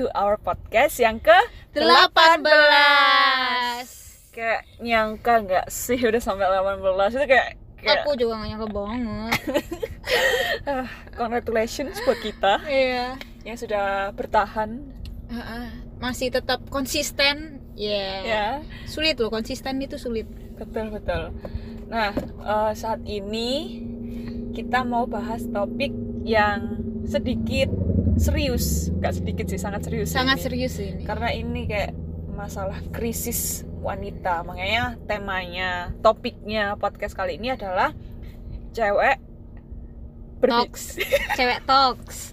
to our podcast yang ke 18 Kayak nyangka nggak sih udah sampai 18 itu kayak, kayak Aku juga gak nyangka banget. Congratulations buat kita Iya. yang sudah bertahan. Masih tetap konsisten. Ya ya. Sulit loh, konsisten itu sulit. Betul betul. Nah eh, saat ini kita mau bahas topik yang sedikit serius, nggak sedikit sih sangat serius. Sangat ini. serius ini Karena ini kayak masalah krisis wanita. Makanya temanya, topiknya podcast kali ini adalah cewek Talks Cewek talks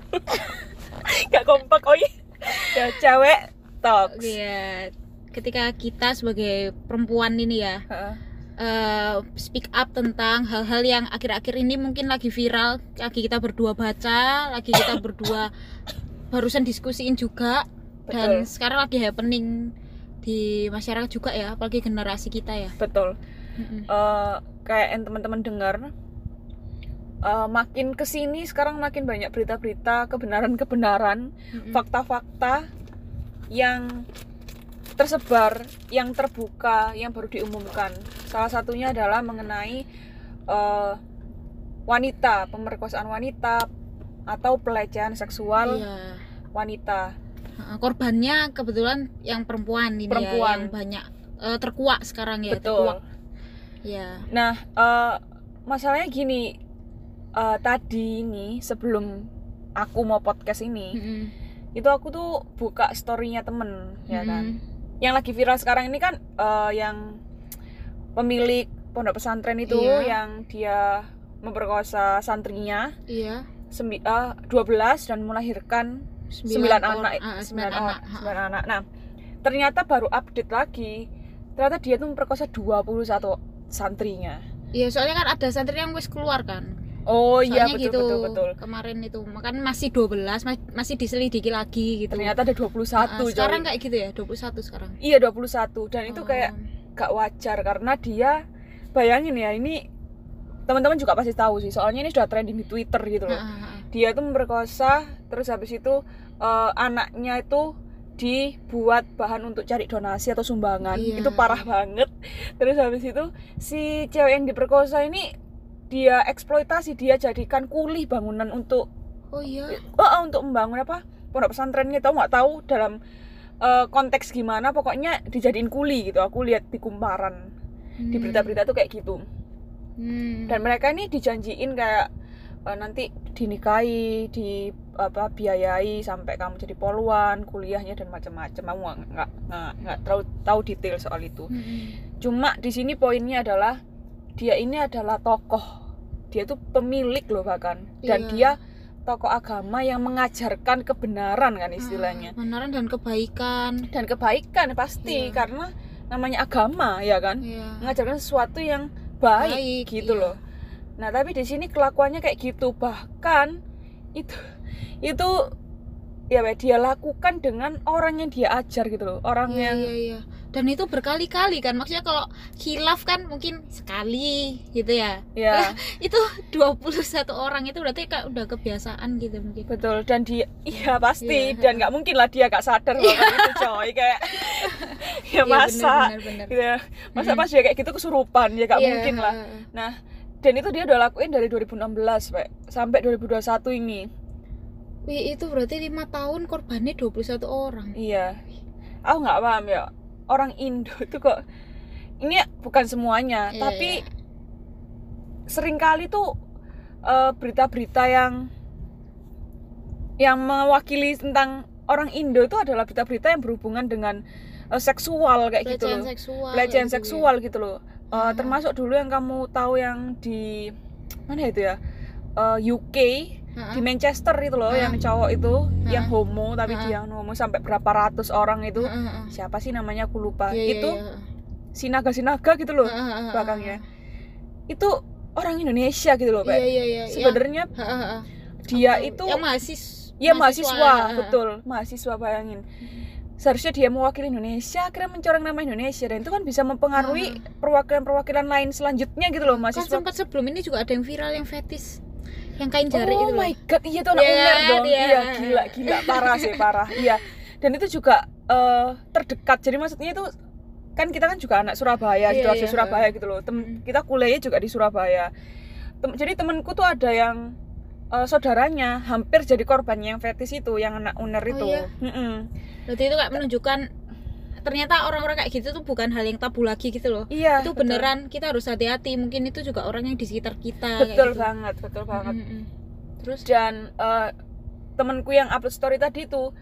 Gak kompak oh iya. Ya, cewek talks. Iya Ketika kita sebagai perempuan ini ya Heeh. Eh, speak up tentang hal-hal yang akhir-akhir ini mungkin lagi viral lagi kita berdua baca lagi kita berdua barusan diskusiin juga dan Betul. sekarang lagi happening di masyarakat juga ya apalagi generasi kita ya Betul. Mm-mm. eh kayak yang teman-teman dengar eh, makin ke sini sekarang makin banyak berita-berita kebenaran-kebenaran Mm-mm. fakta-fakta yang tersebar yang terbuka yang baru diumumkan salah satunya adalah mengenai eh, wanita pemerkosaan wanita atau pelecehan seksual Iya. wanita korbannya kebetulan yang perempuan ini Perempuan. ya yang banyak eh, terkuak sekarang ya betul terkuak ya Nah, eh, masalahnya gini, eh, tadi ini sebelum aku mau podcast ini, Mm-mm. itu aku tuh buka storynya temen, ya kan. Yang lagi viral sekarang ini kan eh, yang pemilik pondok pesantren itu Iya. yang dia memperkosa santrinya iya sembi- eh, 12 dan melahirkan 9 anak, or- ah, 9 sembilan anak, anak. Ha. 9 anak. Nah, ternyata baru update lagi. Ternyata dia tuh memperkosa 21 santrinya. Iya, soalnya kan ada santri yang wis keluar kan. Oh iya betul gitu, betul betul. Kemarin itu, makan masih 12, ma- masih diselidiki lagi gitu. Ternyata ada 21 Nah, sekarang kayak gitu ya, 21 sekarang. Iya 21 dan itu Oh. kayak gak wajar karena dia bayangin ya ini teman-teman juga pasti tahu sih soalnya ini sudah trending di Twitter gitu loh. Nah, ah, ah. Dia tuh memperkosa terus habis itu eh, anaknya itu dibuat bahan untuk cari donasi atau sumbangan. Iya. Itu parah banget. Terus habis itu si cewek yang diperkosa ini dia eksploitasi, dia jadikan kuli bangunan untuk Oh iya. oh, oh, untuk membangun apa pondok pesantrennya tahu nggak tahu dalam eh, konteks gimana pokoknya dijadiin kuli gitu aku lihat di kumparan di Hmm. berita-berita tuh kayak gitu Hmm. dan mereka ini dijanjiin kayak eh, nanti dinikahi di apa biayai sampai kamu jadi poluan kuliahnya dan macam-macam aku nggak nggak nggak nggak tahu tahu detail soal itu Hmm. cuma di sini poinnya adalah dia ini adalah tokoh dia tuh pemilik loh bahkan dan Iya. dia tokoh agama yang mengajarkan kebenaran kan istilahnya Ah, Kebenaran dan kebaikan. dan kebaikan pasti Iya. karena namanya agama ya kan Iya. mengajarkan sesuatu yang baik, Baik, gitu iya. loh nah tapi di sini kelakuannya kayak gitu bahkan itu itu ya dia lakukan dengan orang yang dia ajar gitu loh orang Iya, yang iya, iya. Dan itu berkali-kali kan. Maksudnya kalau hilaf kan mungkin sekali gitu ya. ya Itu 21 orang itu berarti kayak udah kebiasaan gitu mungkin. betul dan dia iya pasti Iya. dan nggak mungkin lah dia gak sadar bahwa itu coy kayak ya Iya, masa bener, bener, bener. gitu ya. masa Mm. pas dia kayak gitu kesurupan ya gak Iya, mungkin lah nah dan itu dia udah lakuin dari 2016 Pak sampai 2021 ini Wih, itu berarti lima tahun korbannya 21 orang. iya aku nggak paham ya orang Indo itu kok ini bukan semuanya Iya, tapi iya. sering kali tuh eh, berita-berita yang yang mewakili tentang orang Indo itu adalah berita-berita yang berhubungan dengan eh, seksual kayak gitu pelecehan loh seksual. pelecehan gitu ya. seksual gitu loh Hmm. termasuk dulu yang kamu tahu yang di mana itu ya Eh, UK Heeh. di Manchester itu loh Heeh. yang cowok itu yang Heeh. homo tapi Heeh. dia homo sampai berapa ratus orang itu heeh. siapa sih namanya aku lupa Iya, iya, itu iya. sinaga sinaga gitu loh heeh, belakangnya itu orang Indonesia gitu loh Iya, Pak iya, iya. sebenarnya Yang- heeh, heeh. dia itu yang mahasiswa. ya mahasiswa, heeh. betul mahasiswa bayangin seharusnya dia mewakili Indonesia akhirnya mencoreng nama Indonesia dan itu kan bisa mempengaruhi perwakilan-perwakilan lain selanjutnya gitu loh Kan mahasiswa sempat sebelum ini juga ada yang viral yang fetis. Yang kain jari oh itu loh. my god iya tuh anak Iya, Uner dong iya. iya gila gila parah sih parah iya dan itu juga eh, terdekat jadi maksudnya itu kan kita kan juga anak Surabaya Iya, sidoarjo iya, Surabaya gitu loh Tem- Mm. kita kuliahnya juga di Surabaya Tem- jadi temenku tuh ada yang eh, saudaranya hampir jadi korbannya yang fetis itu yang anak uner Oh, itu iya? Mm-mm. berarti itu kayak menunjukkan ternyata orang-orang kayak gitu tuh bukan hal yang tabu lagi gitu loh. Iya itu betul. beneran kita harus hati-hati. Mungkin itu juga orang yang di sekitar kita betul gitu. banget betul banget. Mm, mm, mm. terus? Dan eh, temenku yang upload story tadi itu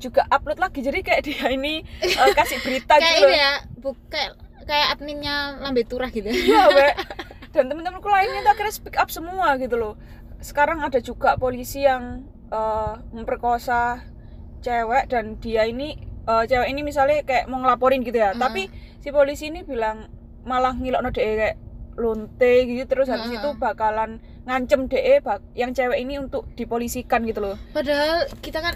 juga upload lagi. Jadi kayak dia ini eh, kasih berita kayak gitu ini loh. ya bu kayak kayak adminnya lambe turah gitu. Iya dan temen-temenku lainnya tuh akhirnya speak up semua gitu loh. Sekarang ada juga polisi yang eh, memperkosa cewek dan dia ini eh, cewek ini misalnya kayak mau ngelaporin gitu ya. Tapi si polisi ini bilang malah ngilokno DE kayak lonte gitu terus habis itu bakalan ngancem DE bak- yang cewek ini untuk dipolisikan gitu loh. Padahal kita kan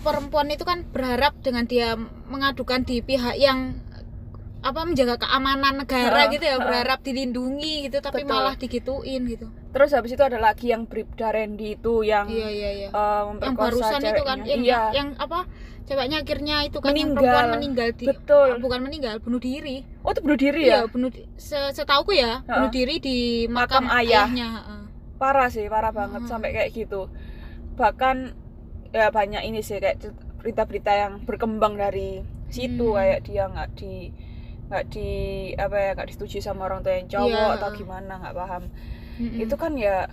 perempuan itu kan berharap dengan dia mengadukan di pihak yang apa menjaga keamanan negara gitu ya berharap dilindungi gitu tapi Betul. malah digituin gitu. Terus habis itu ada lagi yang Bribda Randy itu yang iya iya iya. eh, yang barusan itu kan yang iya. yang apa ceweknya akhirnya itu kan yang Meninggal. perempuan meninggal di betul. bukan meninggal bunuh diri. Oh itu bunuh diri iya ya? bunuh di- se- setauku ya bunuh diri di Makam makam, ayah. ayahnya parah sih parah banget sampai kayak gitu. Bahkan ya banyak ini sih kayak berita-berita yang berkembang dari situ Hmm. kayak dia nggak di nggak di apa ya nggak disetujui sama orang tua yang cowok Iya. atau gimana nggak paham Mm-mm. itu kan ya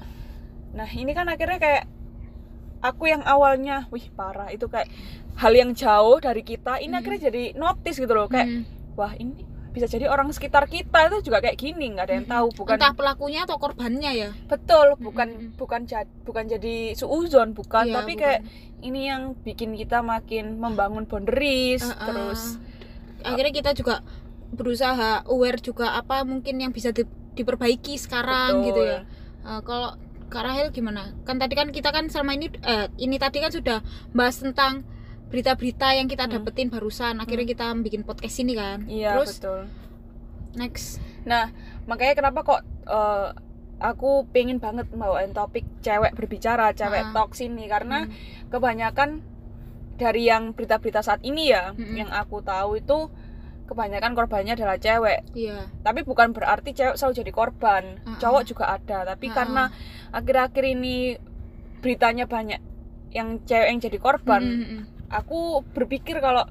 nah ini kan akhirnya kayak aku yang awalnya wih parah itu kayak hal yang jauh dari kita ini Hmm. akhirnya jadi notice gitu loh kayak Mm. wah ini bisa jadi orang sekitar kita itu juga kayak gini nggak ada yang tahu bukan entah pelakunya atau korbannya ya betul bukan Mm-mm. bukan jad, bukan jadi suuzon bukan Iya, tapi bukan. kayak ini yang bikin kita makin membangun boundaries Uh-uh. terus akhirnya kita juga berusaha aware juga apa mungkin yang bisa di- diperbaiki sekarang Betul. gitu ya Eh, kalau Kak Rahel gimana kan tadi kan kita kan selama ini eh, ini tadi kan sudah bahas tentang berita-berita yang kita Hmm. dapetin barusan akhirnya kita bikin podcast ini kan iya terus betul next nah makanya kenapa kok eh, aku pengen banget bawain topik cewek berbicara cewek Ah. talks ini karena Hmm. kebanyakan dari yang berita-berita saat ini ya Mm-mm. yang aku tahu itu kebanyakan korbannya adalah cewek iya tapi bukan berarti cewek selalu jadi korban Uh-uh. cowok juga ada tapi Uh-uh. karena akhir-akhir ini beritanya banyak yang cewek yang jadi korban Mm, mm, mm. aku berpikir kalau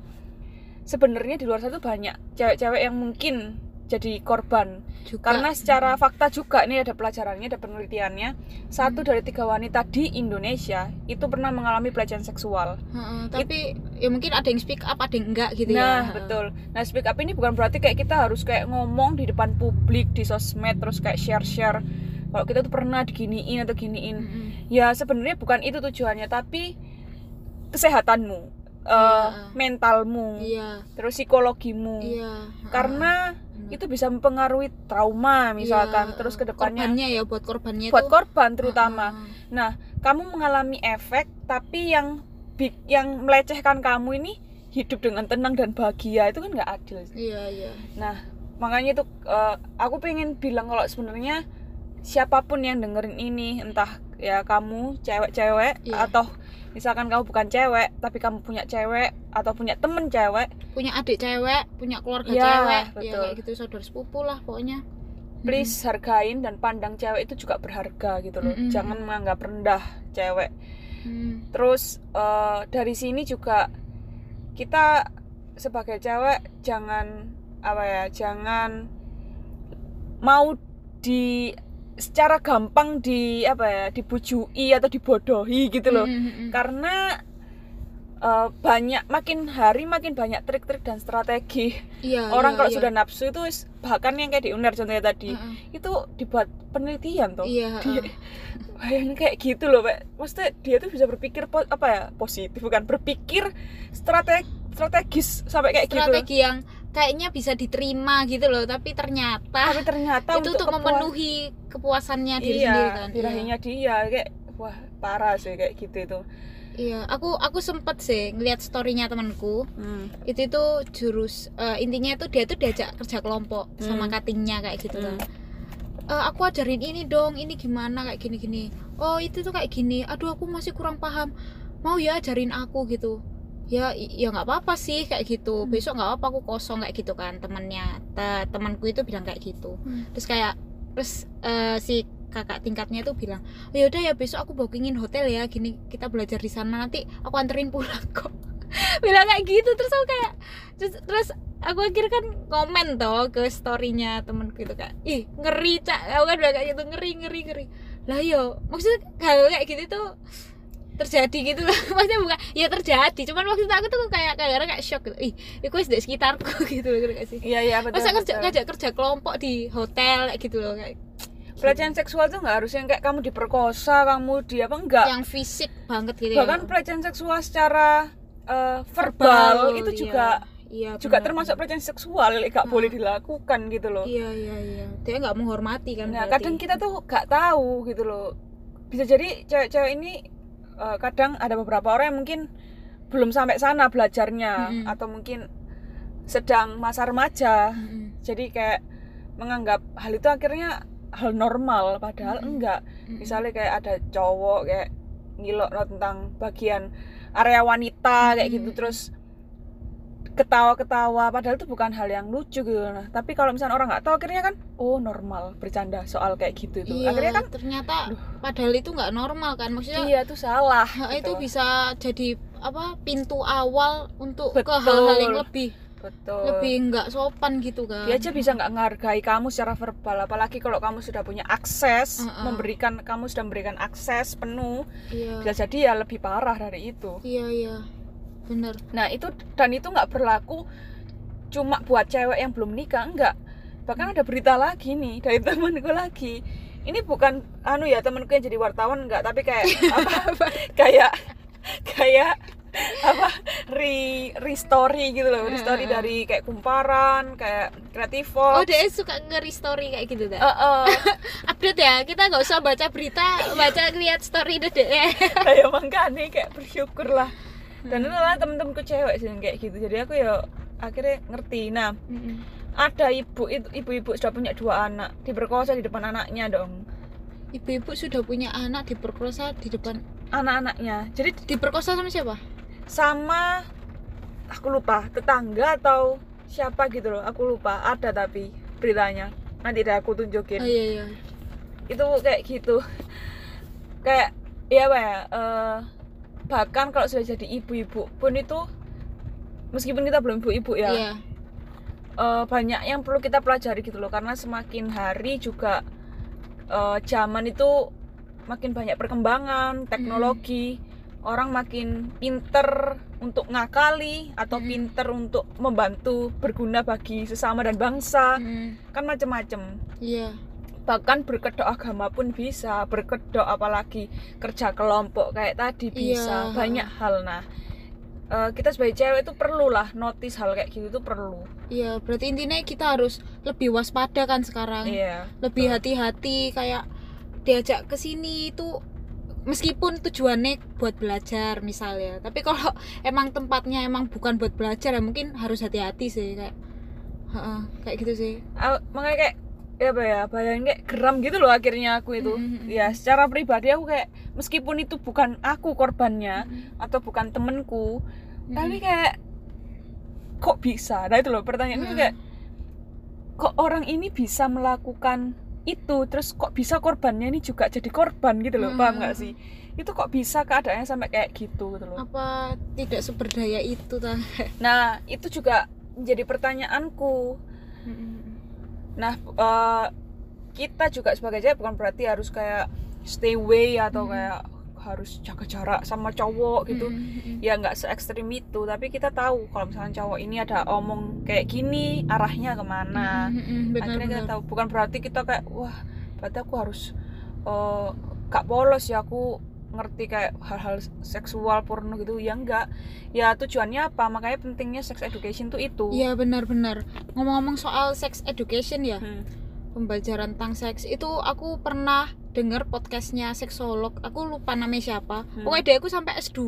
sebenarnya di luar sana tuh banyak cewek-cewek yang mungkin jadi korban juga karena secara fakta juga ini ada pelajarannya ada penelitiannya satu Hmm. dari tiga wanita di Indonesia itu pernah mengalami pelecehan seksual Heeh, tapi ya mungkin ada yang speak up ada yang enggak gitu nah ya betul nah speak up ini bukan berarti kayak kita harus kayak ngomong di depan publik di sosmed terus kayak share share kalau kita tuh pernah diginiin atau giniin Mm, mm. ya sebenarnya bukan itu tujuannya tapi kesehatanmu eh, Iya. mentalmu iya terus psikologimu iya heeh. karena. Itu bisa mempengaruhi trauma misalkan Iya, terus ke depannya korbannya ya buat korbannya buat tuh. korban terutama. Heeh. nah kamu mengalami efek tapi yang big- yang melecehkan kamu ini hidup dengan tenang dan bahagia itu kan nggak adil iya iya. Nah makanya itu eh, aku pengen bilang kalau sebenarnya siapa pun yang dengerin ini entah ya kamu cewek-cewek Iya. atau misalkan kamu bukan cewek tapi kamu punya cewek atau punya temen cewek punya adik cewek punya keluarga Iya, cewek ya betul. kayak gitu saudara sepupu lah pokoknya please hargain dan pandang cewek itu juga berharga gitu loh Mm-mm. jangan menganggap rendah cewek Hmm. terus eh, dari sini juga kita sebagai cewek jangan apa ya jangan mau di secara gampang di apa ya dibujui atau dibodohi gitu loh Mm, mm, mm. karena eh, banyak makin hari makin banyak trik-trik dan strategi Iya, orang iya, kalau iya. sudah nafsu itu bahkan yang kayak di uner contohnya tadi Heeh. itu dibuat penelitian tuh dia heeh. bayangin kayak gitu loh pak maksudnya dia tuh bisa berpikir po- apa ya positif bukan berpikir strateg strategis sampai kayak gitu loh. strategi yang kayaknya bisa diterima gitu loh tapi ternyata tapi ternyata itu untuk kepuas- memenuhi kepuasannya diri iya, sendiri kan? Iya. dia kayak wah parah sih kayak gitu itu. Iya aku aku sempet sih ngeliat storynya temanku. Hmm. itu tuh jurus eh, intinya itu dia tuh diajak kerja kelompok sama Hmm. katingnya kayak gitu Hmm. kan "Eh, aku ajarin ini dong ini gimana? kayak gini gini oh itu tuh kayak gini. Aduh aku masih kurang paham. Mau ya ajarin aku gitu ya ya nggak apa-apa sih kayak gitu. Hmm. besok nggak apa aku kosong kayak gitu kan temannya Te- temanku itu bilang kayak gitu. Terus kayak terus eh, si kakak tingkatnya tuh bilang oh, yaudah ya besok aku bookingin hotel ya gini kita belajar di sana nanti aku anterin pulang kok. Bilang kayak gitu terus aku kayak terus, terus aku akhirnya kan komen toh ke storynya temenku itu kayak ih ngeri cak. Aku kan bilang kayak gitu ngeri ngeri ngeri. Lah yo maksudnya hal kayak gitu tuh terjadi gitu. Loh maksudnya bukan ya terjadi. Cuman waktu itu aku tuh kayak kayak kayak shock gitu. Ih itu di sekitarku gitu loh gak sih? Iya iya betul, masa kerja ngajak kerja kelompok di hotel kayak gitu loh kayak. Pelecehan seksual tuh nggak harus yang kayak kamu diperkosa kamu di apa enggak yang fisik banget gitu bahkan ya pelecehan seksual secara eh, verbal, itu iya. juga iya, juga benar. termasuk pelecehan seksual nggak Ah. boleh dilakukan gitu loh. Iya iya iya. Dia nggak menghormati kan nah berarti. kadang kita tuh nggak tahu gitu loh. Bisa jadi cewek-cewek ini eh, kadang ada beberapa orang yang mungkin belum sampai sana belajarnya Mm-mm. atau mungkin sedang masa remaja Mm-mm. jadi kayak menganggap hal itu akhirnya hal normal padahal Mm-mm. enggak Mm-mm. misalnya kayak ada cowok kayak ngilok tentang bagian area wanita kayak gitu Hmm. terus ketawa-ketawa padahal itu bukan hal yang lucu gitu. Nah tapi kalau misalnya orang nggak tahu akhirnya kan oh normal bercanda soal kayak gitu itu. Iya akhirnya kan ternyata padahal itu nggak normal kan maksudnya iya itu salah Nah, gitu. itu bisa jadi apa pintu awal untuk ke Betul. hal-hal yang lebih betul. lebih nggak sopan gitu kan. Dia aja bisa nggak menghargai kamu secara verbal apalagi kalau kamu sudah punya akses Uh-uh. memberikan kamu sudah memberikan akses penuh iya. bisa jadi ya lebih parah dari itu. Iya iya bener. Nah itu dan itu nggak berlaku cuma buat cewek yang belum nikah enggak. Bahkan ada berita lagi nih dari temanku lagi. Ini bukan anu ya temanku yang jadi wartawan enggak, tapi kayak apa? kayak kayak apa? Re restory gitu loh, restory dari kayak kumparan, kayak kreatif oh dia suka ngeri story kayak gitu dah update ya kita nggak usah baca berita baca lihat story deh ya kayak makanya kayak bersyukur lah. Dan itu lah temen-temenku cewek sih kayak gitu. Jadi aku ya akhirnya ngerti. Nah, ada ibu itu ibu-ibu sudah punya dua anak diperkosa di depan anaknya dong. Ibu-ibu sudah punya anak diperkosa di depan anak-anaknya. Jadi diperkosa sama siapa? Sama aku lupa tetangga atau siapa gitu loh aku lupa. Ada tapi beritanya. Nanti deh aku tunjukin. Oh iya iya. Itu kayak gitu. Kayak ya apa ya eh, bahkan kalau sudah jadi ibu-ibu pun itu meskipun kita belum ibu-ibu ya iya. eh, banyak yang perlu kita pelajari gitu loh. Karena semakin hari juga eh, zaman itu makin banyak perkembangan teknologi. Orang makin pinter untuk ngakali atau Mm. pinter untuk membantu berguna bagi sesama dan bangsa. Mm, kan macem-macem. Iya bahkan berkedok agama pun bisa berkedok apalagi kerja kelompok kayak tadi bisa Iya. banyak hal. Nah eh, kita sebagai cewek itu perlu lah notice hal kayak gitu tuh perlu. Iya berarti intinya kita harus lebih waspada kan sekarang. Iya lebih hati-hati kayak diajak ke sini itu meskipun tujuannya buat belajar misalnya tapi kalau emang tempatnya emang bukan buat belajar ya mungkin harus hati-hati sih kayak Heeh, kayak gitu sih. Ah, makanya kayak ya apa ya bayangin kayak geram gitu loh akhirnya aku itu. Mm, mm, mm. ya secara pribadi aku kayak meskipun itu bukan aku korbannya Mm, atau bukan temenku mm, tapi mm. kayak kok bisa? Nah itu loh pertanyaannya Mm. kayak kok orang ini bisa melakukan itu? Terus kok bisa korbannya ini juga jadi korban gitu loh Mm. paham nggak sih? itu kok bisa keadaannya sampai kayak gitu gitu loh. Apa tidak seberdaya itu ta nah itu juga menjadi pertanyaanku Nah, eh, kita juga sebagai cewek bukan berarti harus kayak stay away atau Hmm. kayak harus jaga jarak sama cowok gitu. Ya nggak se ekstrim itu, tapi kita tahu kalau misalnya cowok ini ada omong kayak gini, arahnya ke mana. Akhirnya kita tahu bukan berarti kita kayak wah, berarti aku harus eh, gak polos ya aku ngerti kayak hal-hal seksual porno gitu ya enggak. Ya tujuannya apa? Makanya pentingnya sex education tuh itu. Iya benar-benar ngomong-ngomong soal sex education ya Hmm. pembelajaran tentang seks itu aku pernah dengar podcastnya seksolog aku lupa namanya siapa. Hmm. pokoknya dia aku sampai S2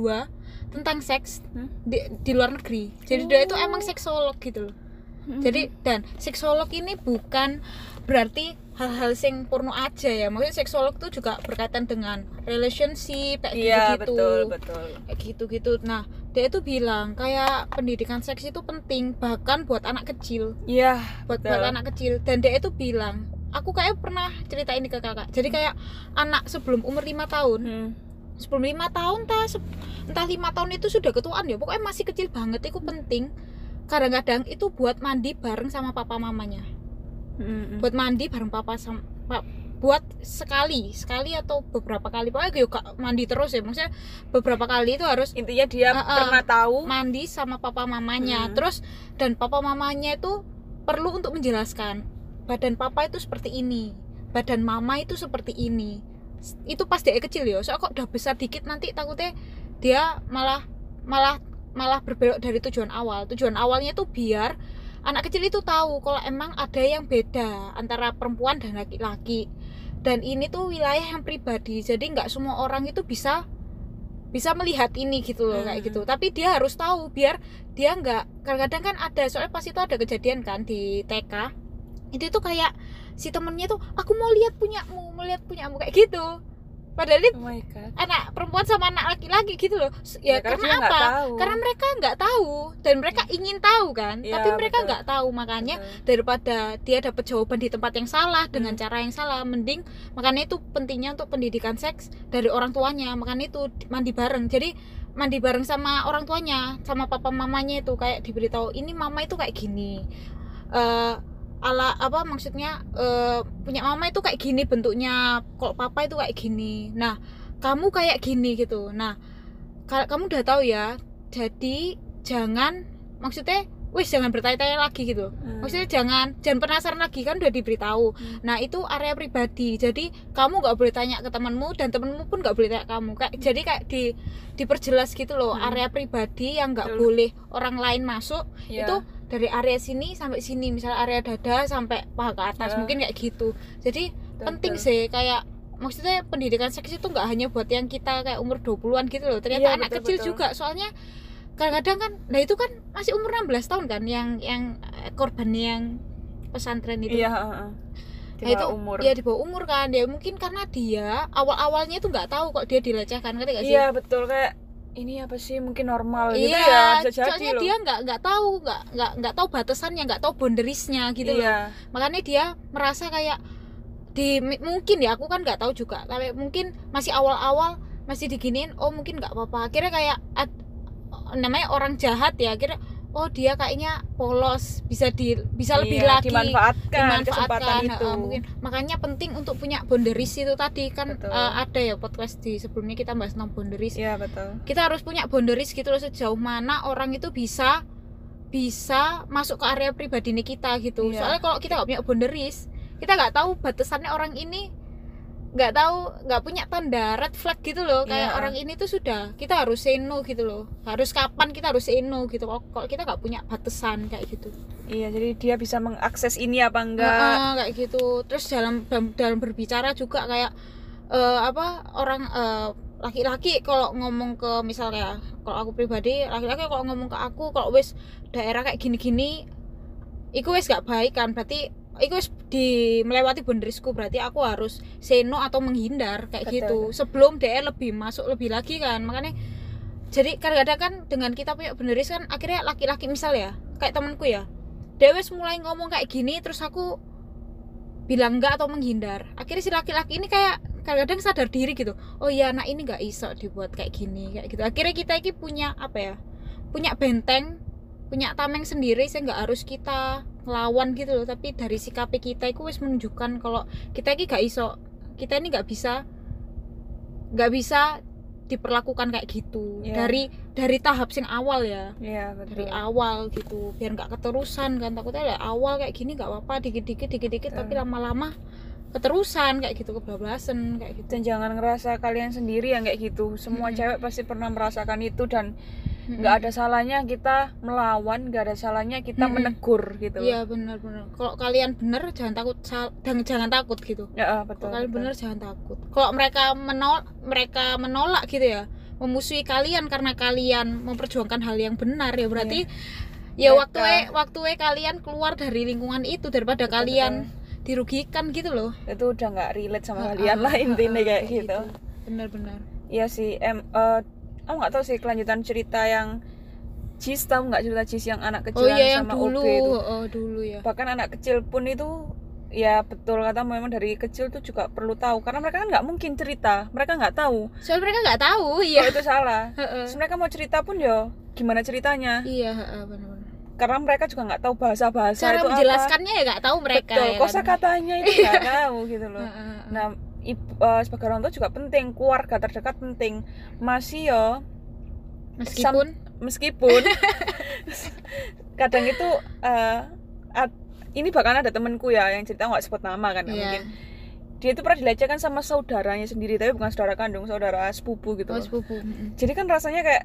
tentang seks Hmm. di, di luar negeri. Jadi dia itu emang seksolog gitu loh. Jadi dan seksolog ini bukan berarti hal-hal sing porno aja ya. Maksudnya seksolog tuh juga berkaitan dengan relationship kayak Iya gitu-gitu. betul betul. kayak gitu-gitu. Nah dia itu bilang kayak pendidikan seks itu penting bahkan buat anak kecil. Iya buat Betul. buat anak kecil. Dan dia itu bilang aku kayak pernah cerita ini ke kakak. Jadi kayak anak sebelum umur lima tahun. Hmm. sebelum lima tahun entah entah lima tahun itu sudah ketuaan ya. Pokoknya masih kecil banget itu penting. Kadang-kadang itu buat mandi bareng sama papa mamanya Hmm. buat mandi bareng papa sama pa- buat sekali sekali atau beberapa kali pokoknya yuk Kak, mandi terus ya maksudnya beberapa kali itu harus intinya dia ah. pernah tahu mandi sama papa mamanya Hmm. terus dan papa mamanya itu perlu untuk menjelaskan badan papa itu seperti ini badan mama itu seperti ini itu pas dia kecil ya soalnya kok udah besar dikit nanti takutnya dia malah malah malah berbelok dari tujuan awal tujuan awalnya itu biar anak kecil itu tahu kalau emang ada yang beda antara perempuan dan laki-laki. Dan ini tuh wilayah yang pribadi jadi nggak semua orang itu bisa bisa melihat ini gitu loh kayak Hmm. gitu tapi dia harus tahu biar dia nggak kadang-kadang kan ada soalnya pas itu ada kejadian kan di TK itu tuh kayak si temennya tuh aku mau lihat punyamu mau lihat punyamu kayak gitu padahal ini oh anak perempuan sama anak laki-laki gitu loh. S- ya, karena karena apa? tahu. karena mereka nggak tahu dan mereka ingin tahu kan. Iya, tapi mereka nggak tahu makanya Betul. daripada dia dapat jawaban di tempat yang salah dengan Hmm. cara yang salah mending makanya itu pentingnya untuk pendidikan seks dari orang tuanya. Makanya itu di- mandi bareng. Jadi mandi bareng sama orang tuanya sama papa mamanya itu kayak diberitahu ini mama itu kayak gini. Eh, ala apa maksudnya eh, punya mama itu kayak gini bentuknya kalau papa itu kayak gini. Nah kamu kayak gini gitu. Nah ka- kamu udah tahu ya jadi jangan maksudnya wis jangan bertanya-tanya lagi gitu Hmm. maksudnya jangan jangan penasaran lagi kan udah diberitahu Hmm. nah itu area pribadi jadi kamu nggak boleh tanya ke temanmu dan temanmu pun nggak boleh tanya ke kamu kayak jadi kayak di diperjelas gitu loh Hmm. area pribadi yang nggak boleh orang lain masuk Iya. itu dari area sini sampai sini misalnya area dada sampai paha ke atas Ya. mungkin kayak gitu jadi Betul, penting sih kayak maksudnya pendidikan seks itu nggak hanya buat yang kita kayak umur 20-an gitu loh ternyata Iya, anak betul, kecil betul. juga soalnya kadang-kadang kan nah itu kan masih umur 16 tahun kan yang yang eh, korban yang pesantren itu. Iya Nah, itu umur. ya di bawah umur kan. Dia mungkin karena dia awal-awalnya itu nggak tahu kok dia dilecehkan gak sih? Iya betul. Kayak ini apa sih? Mungkin normal gitu Iya, ya bisa jadi soalnya loh. dia nggak nggak tahu nggak nggak nggak tahu batasannya nggak tahu boundariesnya gitu loh. Iya. Makanya dia merasa kayak di mungkin ya aku kan nggak tahu juga. Tapi mungkin masih awal-awal masih diginiin oh mungkin nggak apa-apa. Akhirnya kayak ad- namanya orang jahat ya akhirnya oh dia kayaknya polos bisa di bisa lebih Iya, lagi dimanfaatkan, kesempatan dimanfaatkan itu. heeh, mungkin. Makanya penting untuk punya boundaries itu tadi kan Betul. eh, ada ya podcast di sebelumnya kita bahas tentang boundaries. Iya betul. Kita harus punya boundaries gitu loh sejauh mana orang itu bisa bisa masuk ke area pribadi kita gitu. Iya. soalnya kalau kita nggak punya boundaries kita nggak tahu batasannya orang ini nggak tahu nggak punya tanda red flag gitu loh. Kayak Iya. orang ini tuh sudah kita harus say no gitu loh. Harus kapan kita harus say no gitu. Kalau kalau kita nggak punya batasan kayak gitu. Iya jadi dia bisa mengakses ini apa enggak? Heeh, kayak gitu. Terus dalam dalam, berbicara juga kayak eh, apa orang eh, laki-laki kalau ngomong ke misalnya kalau aku pribadi laki-laki kalau ngomong ke aku kalau wis daerah kayak gini-gini iku wis gak baik kan. Berarti iku di melewati boundariesku berarti aku harus say no atau menghindar kayak Betul. gitu. sebelum dia lebih masuk lebih lagi kan makanya jadi kadang-kadang kan dengan kita punya boundaries kan akhirnya laki-laki misal ya kayak temanku ya dia wis mulai ngomong kayak gini terus aku bilang enggak atau menghindar. Akhirnya si laki-laki ini kayak kadang-kadang sadar diri gitu oh iya anak ini nggak iso dibuat kayak gini kayak gitu. Akhirnya kita ini punya apa ya punya benteng punya tameng sendiri saya nggak harus kita ngelawan gitu loh. Tapi dari sikap kita itu wis menunjukkan kalau kita ini gak iso kita ini nggak bisa nggak bisa diperlakukan kayak gitu. Iya. dari dari tahap sing awal ya. Iya betul. Dari awal gitu biar nggak keterusan kan. Takutnya dari awal kayak gini nggak apa-apa dikit-dikit dikit-dikit Betul. tapi lama-lama keterusan kayak gitu kebablasan kayak gitu. Dan jangan ngerasa kalian sendiri yang kayak gitu. Semua Mm-mm. cewek pasti pernah merasakan itu dan nggak ada salahnya kita melawan nggak ada salahnya kita Mm-mm. menegur gitu iya benar-benar kalau kalian bener jangan takut sal- dan jangan takut gitu. Ya ah, betul, kalau kalian betul. bener jangan takut. Kalau mereka menolak mereka menolak gitu ya memusuhi kalian karena kalian memperjuangkan hal yang benar ya berarti ya Mereka- waktu waktu kalian keluar dari lingkungan itu daripada Betul, kalian dirugikan gitu loh. Itu udah nggak relate sama Ah, kalian ah, lah ah, intinya kayak gitu. benar-benar Iya sih, em, eh, aku nggak tahu sih kelanjutan cerita yang Jis tahu nggak cerita Jis yang anak kecil oh iya yang sama dulu. OB itu? Oh dulu ya. Bahkan anak kecil pun itu ya betul kata memang dari kecil tuh juga perlu tahu. Karena mereka kan nggak mungkin cerita. Mereka nggak tahu. Soalnya mereka nggak tahu kalau iya. itu salah. Terus mereka mau cerita pun ya gimana ceritanya? Iya heeh, benar-benar. Karena mereka juga nggak tahu bahasa bahasa cara itu menjelaskannya ya nggak tahu apa. mereka betul ya kosa kan? katanya itu nggak tahu gitu loh. Nah ibu, eh, sebagai orang tua juga penting keluarga terdekat penting. Masih yo meskipun. meskipun. Kadang itu eh, ad- ini bahkan ada temenku ya yang cerita nggak sebut nama kan Iya. mungkin. Dia itu pernah dilecehkan sama saudaranya sendiri tapi bukan saudara kandung saudara sepupu gitu oh sepupu jadi kan rasanya kayak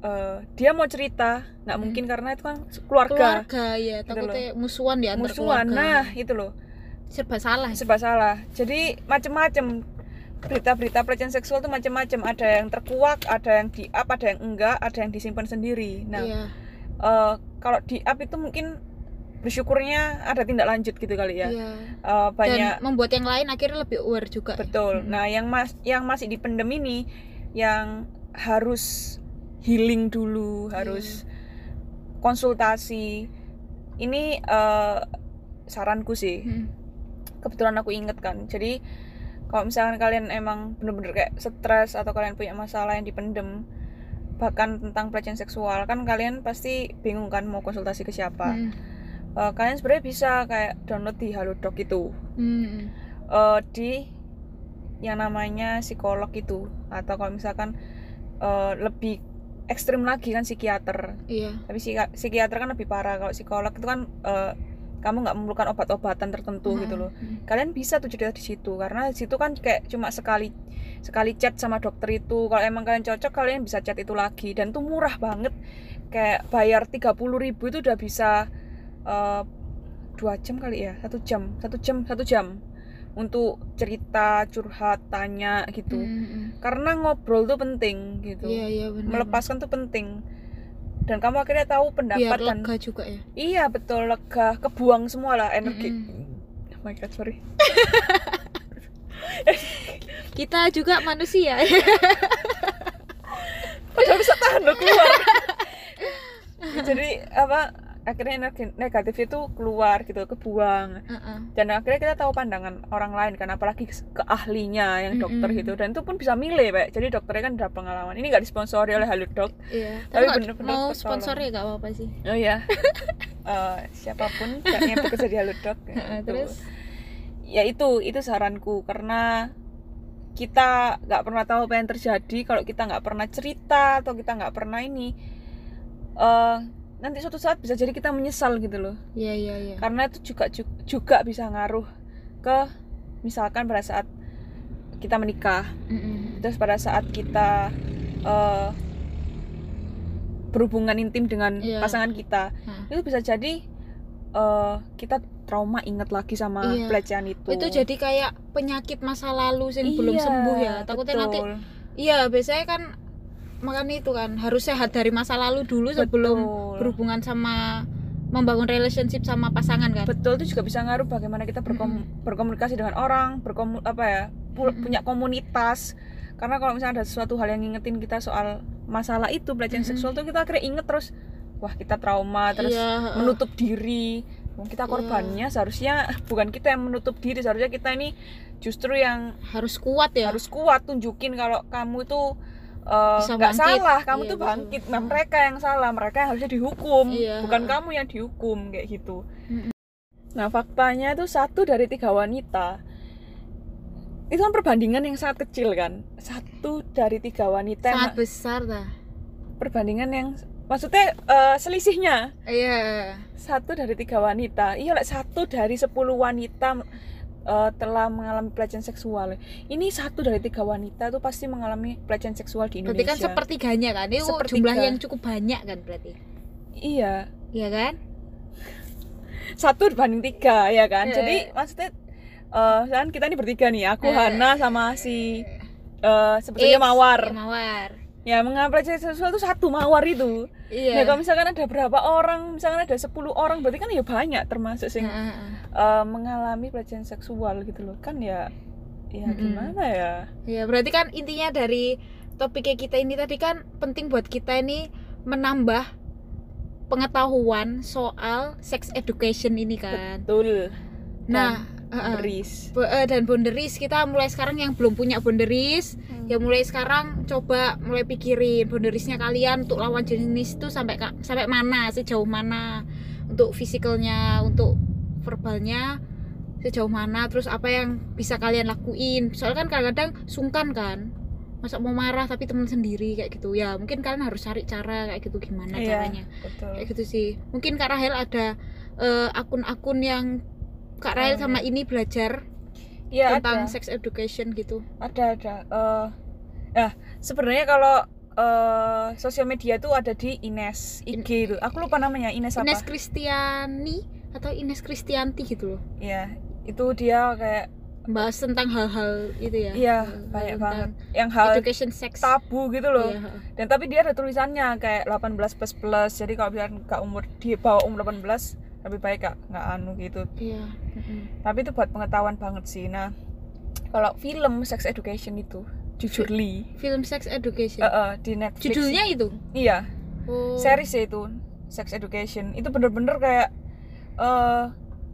eh, dia mau cerita nggak Mm. mungkin karena itu kan keluarga, keluarga ya Gitu takutnya musuhan di antar musuhan keluarga. nah itu loh serba salah. Serba salah. Jadi macem-macem. Berita-berita pelecehan seksual tuh macem-macem. Ada yang terkuak ada yang di up ada yang enggak ada yang disimpan sendiri. Nah iya. eh, kalau di up itu mungkin bersyukurnya ada tindak lanjut gitu kali ya. Iya. Eh, banyak dan membuat yang lain akhirnya lebih aware juga ya. betul. Mm-mm. nah yang mas yang masih dipendem ini yang harus healing dulu harus konsultasi. Ini eh, saranku sih. Mm. Kebetulan aku inget kan. Jadi kalau misalkan kalian emang bener-bener kayak stres atau kalian punya masalah yang dipendem bahkan tentang pelecehan seksual kan kalian pasti bingung kan mau konsultasi ke siapa. Mm. Eh, kalian sebenarnya bisa kayak download di Halodoc itu. Mm. eh, di yang namanya psikolog itu. Atau kalau misalkan eh, lebih ekstrim lagi kan psikiater. Iya. Tapi psiki- psikiater kan lebih parah. Kalau psikolog itu kan eh, kamu nggak memerlukan obat-obatan tertentu gitu loh. Mm. kalian bisa tuh cerita di situ karena di situ kan kayak cuma sekali sekali chat sama dokter itu. Kalau emang kalian cocok kalian bisa chat itu lagi. Dan tuh murah banget. Kayak bayar 30.000 ribu itu udah bisa eh, dua jam kali ya? Satu jam satu jam satu jam untuk cerita curhat tanya gitu. Mm, mm. karena ngobrol tuh penting gitu. Iya iya benar. Melepaskan tuh penting dan kamu akhirnya tahu biar pendapat dan lega juga ya. Iya betul lega kebuang semua lah energi. Mm-mm. oh my god sorry. Kita juga manusia. Padahal bisa tahan loh keluar. Jadi apa akhirnya energi negatif itu keluar gitu kebuang. Heeh. dan akhirnya kita tahu pandangan orang lain kan apalagi ke ahlinya yang dokter Mm-mm. gitu. Dan itu pun bisa milih pak. Jadi dokternya kan udah pengalaman. Ini nggak disponsori oleh Halodoc iya. Tapi tapi nggak bener-bener mau sponsor ya gak apa-apa sih. Oh ya Eh, siapa pun yang bekerja di Halodoc ya, Heeh, itu. terus? Ya itu itu saranku. Karena kita nggak pernah tahu apa yang terjadi. Kalau kita nggak pernah cerita atau kita nggak pernah ini eh nanti suatu saat bisa jadi kita menyesal gitu loh iya iya iya karena itu juga ju- juga bisa ngaruh ke misalkan pada saat kita menikah Mm-mm. terus pada saat kita eh, berhubungan intim dengan Iya. pasangan kita Hah. itu bisa jadi eh, kita trauma inget lagi sama Iya. pelecehan itu itu jadi kayak penyakit masa lalu yang belum Iya, sembuh ya takutnya nanti betul. iya biasanya kan makanya itu kan harus sehat dari masa lalu dulu sebelum Betul. berhubungan sama membangun relationship sama pasangan kan betul itu juga bisa ngaruh bagaimana kita berkom- berkomunikasi dengan orang berkomu apa ya pu- Mm-mm. punya komunitas karena kalau misalnya ada sesuatu hal yang ngingetin kita soal masalah itu pelecehan Mm-mm. seksual tuh kita akhirnya inget terus wah kita trauma terus Iya, heeh. menutup diri kita Iya. korbannya seharusnya bukan kita yang menutup diri seharusnya kita ini justru yang harus kuat ya harus kuat tunjukin kalau kamu itu Bisa nggak bangkit. salah kamu Iya, tuh bangkit. nah mereka yang salah mereka yang harusnya dihukum. Iya, bukan kamu yang dihukum kayak gitu. Nah faktanya itu satu dari tiga wanita itu kan perbandingan yang sangat kecil kan? Satu dari tiga wanita yang- sangat besar dah perbandingan yang maksudnya eh, selisihnya. Iya. Satu dari tiga wanita. Iya lah satu dari sepuluh wanita eh, telah mengalami pelecehan seksual. Ini satu dari tiga wanita tuh pasti mengalami pelecehan seksual di berarti Indonesia. kan sepertiganya kan? Itu Sepertiga. jumlah yang cukup banyak kan berarti? Iya. Iya kan? Satu dibanding tiga ya kan? Iya. jadi maksudnya eh kan kita ini bertiga nih aku Eh. Hana sama si eh sebetulnya Mawar. iya, mawar ya seksual itu satu Mawar itu iya Nah, kalau misalkan ada berapa orang, misalkan ada 10 orang, berarti kan ya banyak termasuk sing heeh. eh, mengalami pelecehan seksual gitu loh. Kan ya ya Mm-mm. gimana ya? Iya, berarti kan intinya dari topiknya kita ini tadi kan penting buat kita ini menambah pengetahuan soal sex education ini kan. betul Nah, uh, uh, eh, dan boundaries kita mulai sekarang yang belum punya boundaries ya mulai sekarang coba mulai pikirin boundariesnya kalian untuk lawan jenis itu sampai sampai mana sejauh mana untuk fisikalnya untuk verbalnya sejauh mana terus apa yang bisa kalian lakuin. Soalnya kan kadang-kadang sungkan kan masa mau marah tapi teman sendiri kayak gitu. Ya mungkin kalian harus cari cara kayak gitu gimana Iya, caranya. betul. Kayak gitu sih. Mungkin Kak Rahel ada eh, akun-akun yang Kak Rahel Oh, sama ini belajar ya tentang ada. sex education gitu. Ada ada. Eh, nah sebenarnya kalau eh, sosial media tuh ada di Ines IG itu aku lupa namanya Ines apa? Ines Kristiani atau Ines Kristianti gitu loh. Ya itu dia kayak bahas tentang hal-hal itu ya. Iya banyak banget. Yang hal education sex. tabu gitu loh. Iya, dan tapi dia ada tulisannya kayak 18 plus plus. Jadi kalau misalkan nggak umur di bawah umur 18 lebih baik kak nggak anu gitu. Iya tapi itu buat pengetahuan banget sih. Nah kalau film sex education itu jujurly film sex education? Eh, eh, di Netflix. Judulnya itu? Iya. Oh. Series ya itu sex education. Itu bener-bener kayak eh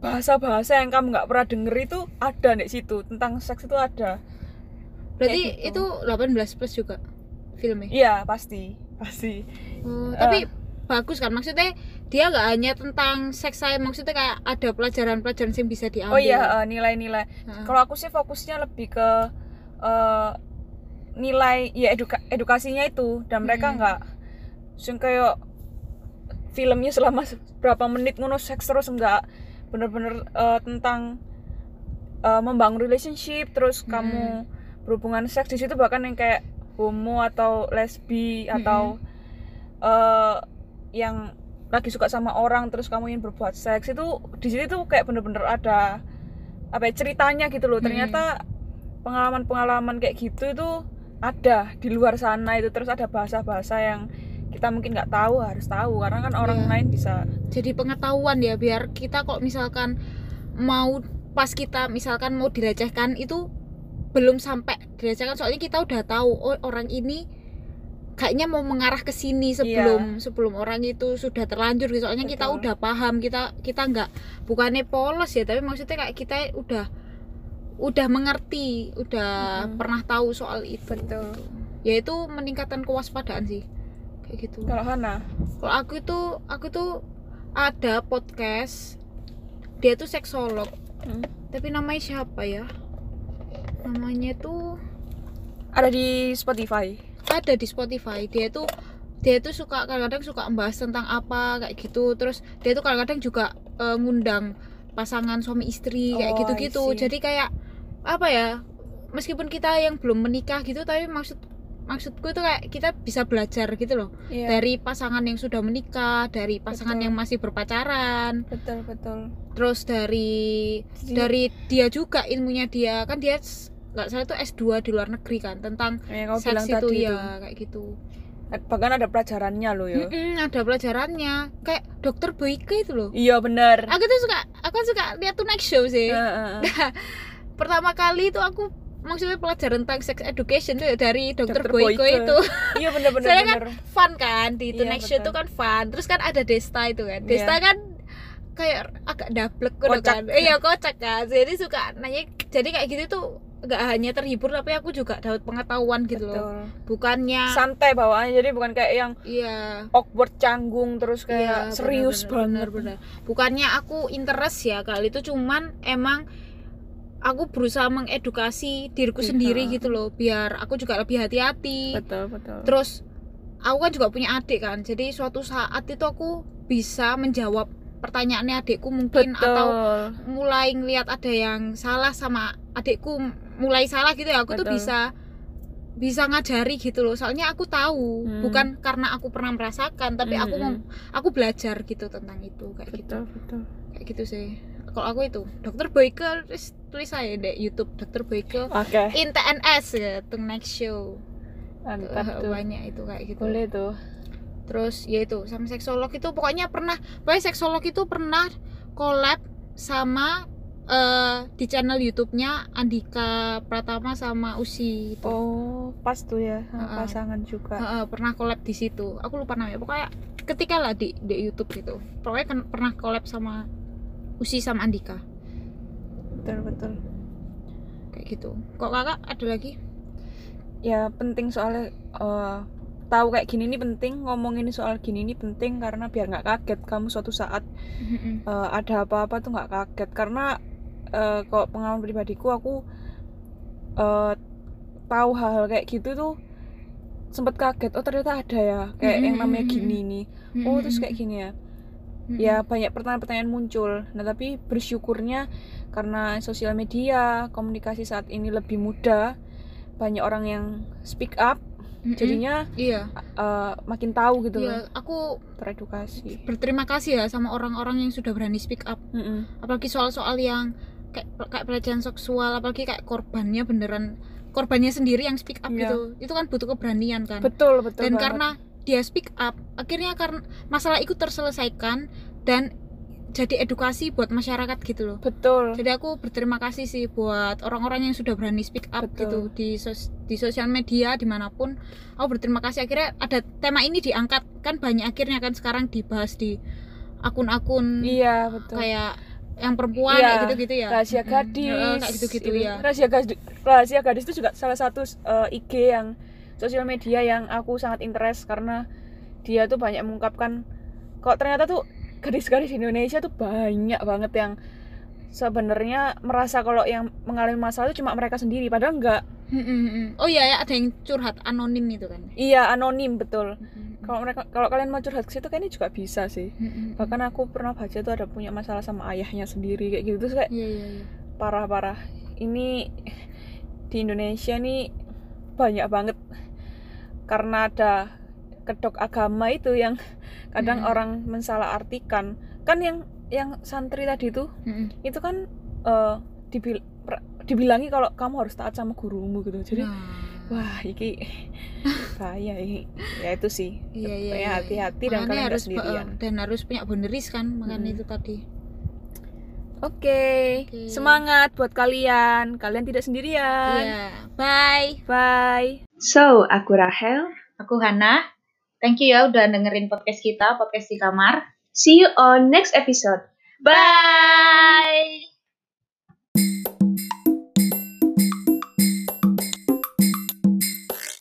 bahasa-bahasa yang kamu nggak pernah denger itu ada di situ. Tentang seks itu ada. Berarti kayak gitu. itu 18 plus juga filmnya? Iya pasti. Pasti. Eh. tapi bagus kan maksudnya dia nggak hanya tentang seks saya maksudnya kayak ada pelajaran-pelajaran yang bisa diambil oh iya eh, nilai-nilai Heeh. kalau aku sih fokusnya lebih ke eh, nilai ya eduka- edukasinya itu dan mereka Hmm. nggak sing kayak filmnya selama berapa menit ngono seks terus enggak bener-bener eh, tentang eh, membangun relationship terus Hmm. kamu berhubungan seks di situ bahkan yang kayak homo atau lesbi Hmm. atau eh, yang lagi suka sama orang terus kamu ingin berbuat seks itu di sini tuh kayak bener-bener ada apa ya, ceritanya gitu loh Hmm. ternyata pengalaman-pengalaman kayak gitu itu ada di luar sana itu terus ada bahasa-bahasa yang kita mungkin nggak tahu harus tahu karena kan orang Iya. lain bisa jadi pengetahuan ya biar kita kok misalkan mau pas kita misalkan mau dilecehkan itu belum sampai dilecehkan soalnya kita udah tahu oh orang ini kayaknya mau mengarah ke sini sebelum sebelum orang itu sudah terlanjur gitu. soalnya kita Betul. udah paham kita kita nggak bukannya polos ya tapi maksudnya kayak kita udah udah mengerti udah Mm-mm. pernah tahu soal itu Betul. ya itu meningkatkan kewaspadaan sih kayak gitu kalau Hana kalau aku itu aku tuh ada podcast dia tuh seksolog Hmm. tapi namanya siapa ya namanya tuh ada di Spotify ada di Spotify. Dia tuh dia tuh suka kadang-kadang suka membahas tentang apa kayak gitu. Terus dia tuh kadang-kadang juga eh, ngundang pasangan suami istri kayak Oh, gitu-gitu. jadi kayak apa ya meskipun kita yang belum menikah gitu tapi maksud maksudku itu kayak kita bisa belajar gitu loh. Iya, dari pasangan yang sudah menikah dari pasangan Betul. yang masih berpacaran. Betul betul. Terus dari Jadi- dari dia juga ilmunya dia. Kan dia nggak salah itu S2 di luar negeri kan tentang yang kamu seks bilang itu tadi ya itu. kayak gitu. Bahkan ada pelajarannya loh ya. Mm-mm, ada pelajarannya. Kayak dokter Boyke itu loh. Iya benar aku tuh suka aku suka lihat tuh next show sih. Heeh. pertama kali itu aku maksudnya pelajaran tentang sex education tuh ya dari dokter Dr. Boyke Boyke. itu. Iya benar Soalnya kan fun kan di itu Iya, next show itu kan fun. Terus kan ada Desta itu kan. Desta Iya. kan kayak agak dablek gitu Kocak. kan. Iya kocak kan. Jadi suka nanya jadi kayak gitu tuh nggak hanya terhibur tapi aku juga dapat pengetahuan gitu loh. Betul. Bukannya santai bawaannya jadi bukan kayak yang iya. awkward canggung terus kayak Iya, serius benar, banget. benar, benar. bukannya aku interest ya kali itu cuman emang aku berusaha mengedukasi diriku Iya. sendiri gitu loh biar aku juga lebih hati-hati. Betul betul. Terus aku kan juga punya adik kan jadi suatu saat itu aku bisa menjawab pertanyaannya adikku mungkin betul. atau mulai ngelihat ada yang salah sama adikku mulai salah gitu ya aku tuh Betul. bisa bisa ngajari gitu loh. Soalnya aku tahu Hmm. bukan karena aku pernah merasakan tapi aku Hmm, mem- aku belajar gitu tentang itu kayak gitu. Betul betul. Kayak gitu sih. Kalau aku itu dokter Boyke terus tulis saya deh YouTube dokter Boyke oke. in TNS ya tuh next show. Mantap tuh. banyak itu kayak gitu. Boleh tuh. Terus ya itu sama seksolog itu pokoknya pernah pokoknya seksolog itu pernah collab sama eh, di channel YouTube-nya Andika Pratama sama Usi itu. oh pas tuh ya Heeh. pasangan juga Heeh, pernah collab di situ. Aku lupa namanya. Pokoknya ketika lah di di YouTube gitu. Pokoknya kan pernah collab sama Usi sama Andika betul betul kayak gitu. Kok kakak ada lagi? ya penting soalnya eh, tahu kayak gini nih penting ngomongin soal gini nih penting karena biar nggak kaget kamu suatu saat Mm-mm. eh, ada apa-apa tuh nggak kaget karena eh, kalau pengalaman pribadiku aku eh, tahu hal-hal kayak gitu tuh sempet kaget. Oh ternyata ada ya kayak yang namanya gini nih. Oh terus kayak gini ya. Ya banyak pertanyaan-pertanyaan muncul. Nah tapi bersyukurnya karena sosial media komunikasi saat ini lebih mudah. Banyak orang yang speak up. Mm-mm. jadinya iya. eh, makin tahu gitu loh. Iya, aku teredukasi. berterima kasih ya sama orang-orang yang sudah berani speak up. Mm-mm. apalagi soal-soal yang kayak kayak pelecehan seksual apalagi kayak korbannya beneran korbannya sendiri yang speak up Iya. gitu. Itu kan butuh keberanian kan. Betul betul dan banget. karena dia speak up akhirnya karena masalah itu terselesaikan dan jadi edukasi buat masyarakat gitu loh. Betul. Jadi aku berterima kasih sih buat orang-orang yang sudah berani speak up Betul. gitu di sos- di sosial media di mana pun. Aku berterima kasih. Akhirnya ada tema ini diangkat kan banyak akhirnya kan sekarang dibahas di akun-akun iya betul. kayak yang perempuan Iya, kayak gitu-gitu ya? Rahasia gadis Heeh, kayak gitu-gitu itu. ya. rahasia gadis rahasia gadis itu juga salah satu eh, IG yang sosial media yang aku sangat interest karena dia tuh banyak mengungkapkan kok ternyata tuh gadis-gadis di Indonesia tuh banyak banget yang sebenarnya merasa kalau yang mengalami masalah itu cuma mereka sendiri padahal enggak Mm-mm. oh iya ya ada yang curhat anonim itu kan? Iya anonim betul. Kalau mereka kalau kalian mau curhat ke situ kayaknya juga bisa sih. Bahkan aku pernah baca tuh ada punya masalah sama ayahnya sendiri kayak gitu. Terus kayak iya iya iya. parah-parah. Ini di Indonesia nih banyak banget. Karena ada kedok agama itu yang kadang orang mensalah artikan kan yang yang santri tadi tuh Mm-mm. itu kan eh, dibil- dibilangi kalau kamu harus taat sama gurumu gitu. Jadi Nah. wah iki bahaya ini ya itu sih. Iya, iya, Pokoknya iya. hati-hati dan kalian harus sendirian. eh, dan harus punya boundaries kan makanya Mm. itu tadi. Oke. Oke. semangat buat kalian. Kalian tidak sendirian. Iya. Bye. Bye. So, aku Rahel. aku Hana. Thank you ya udah dengerin podcast kita podcast di kamar See you on next episode. bye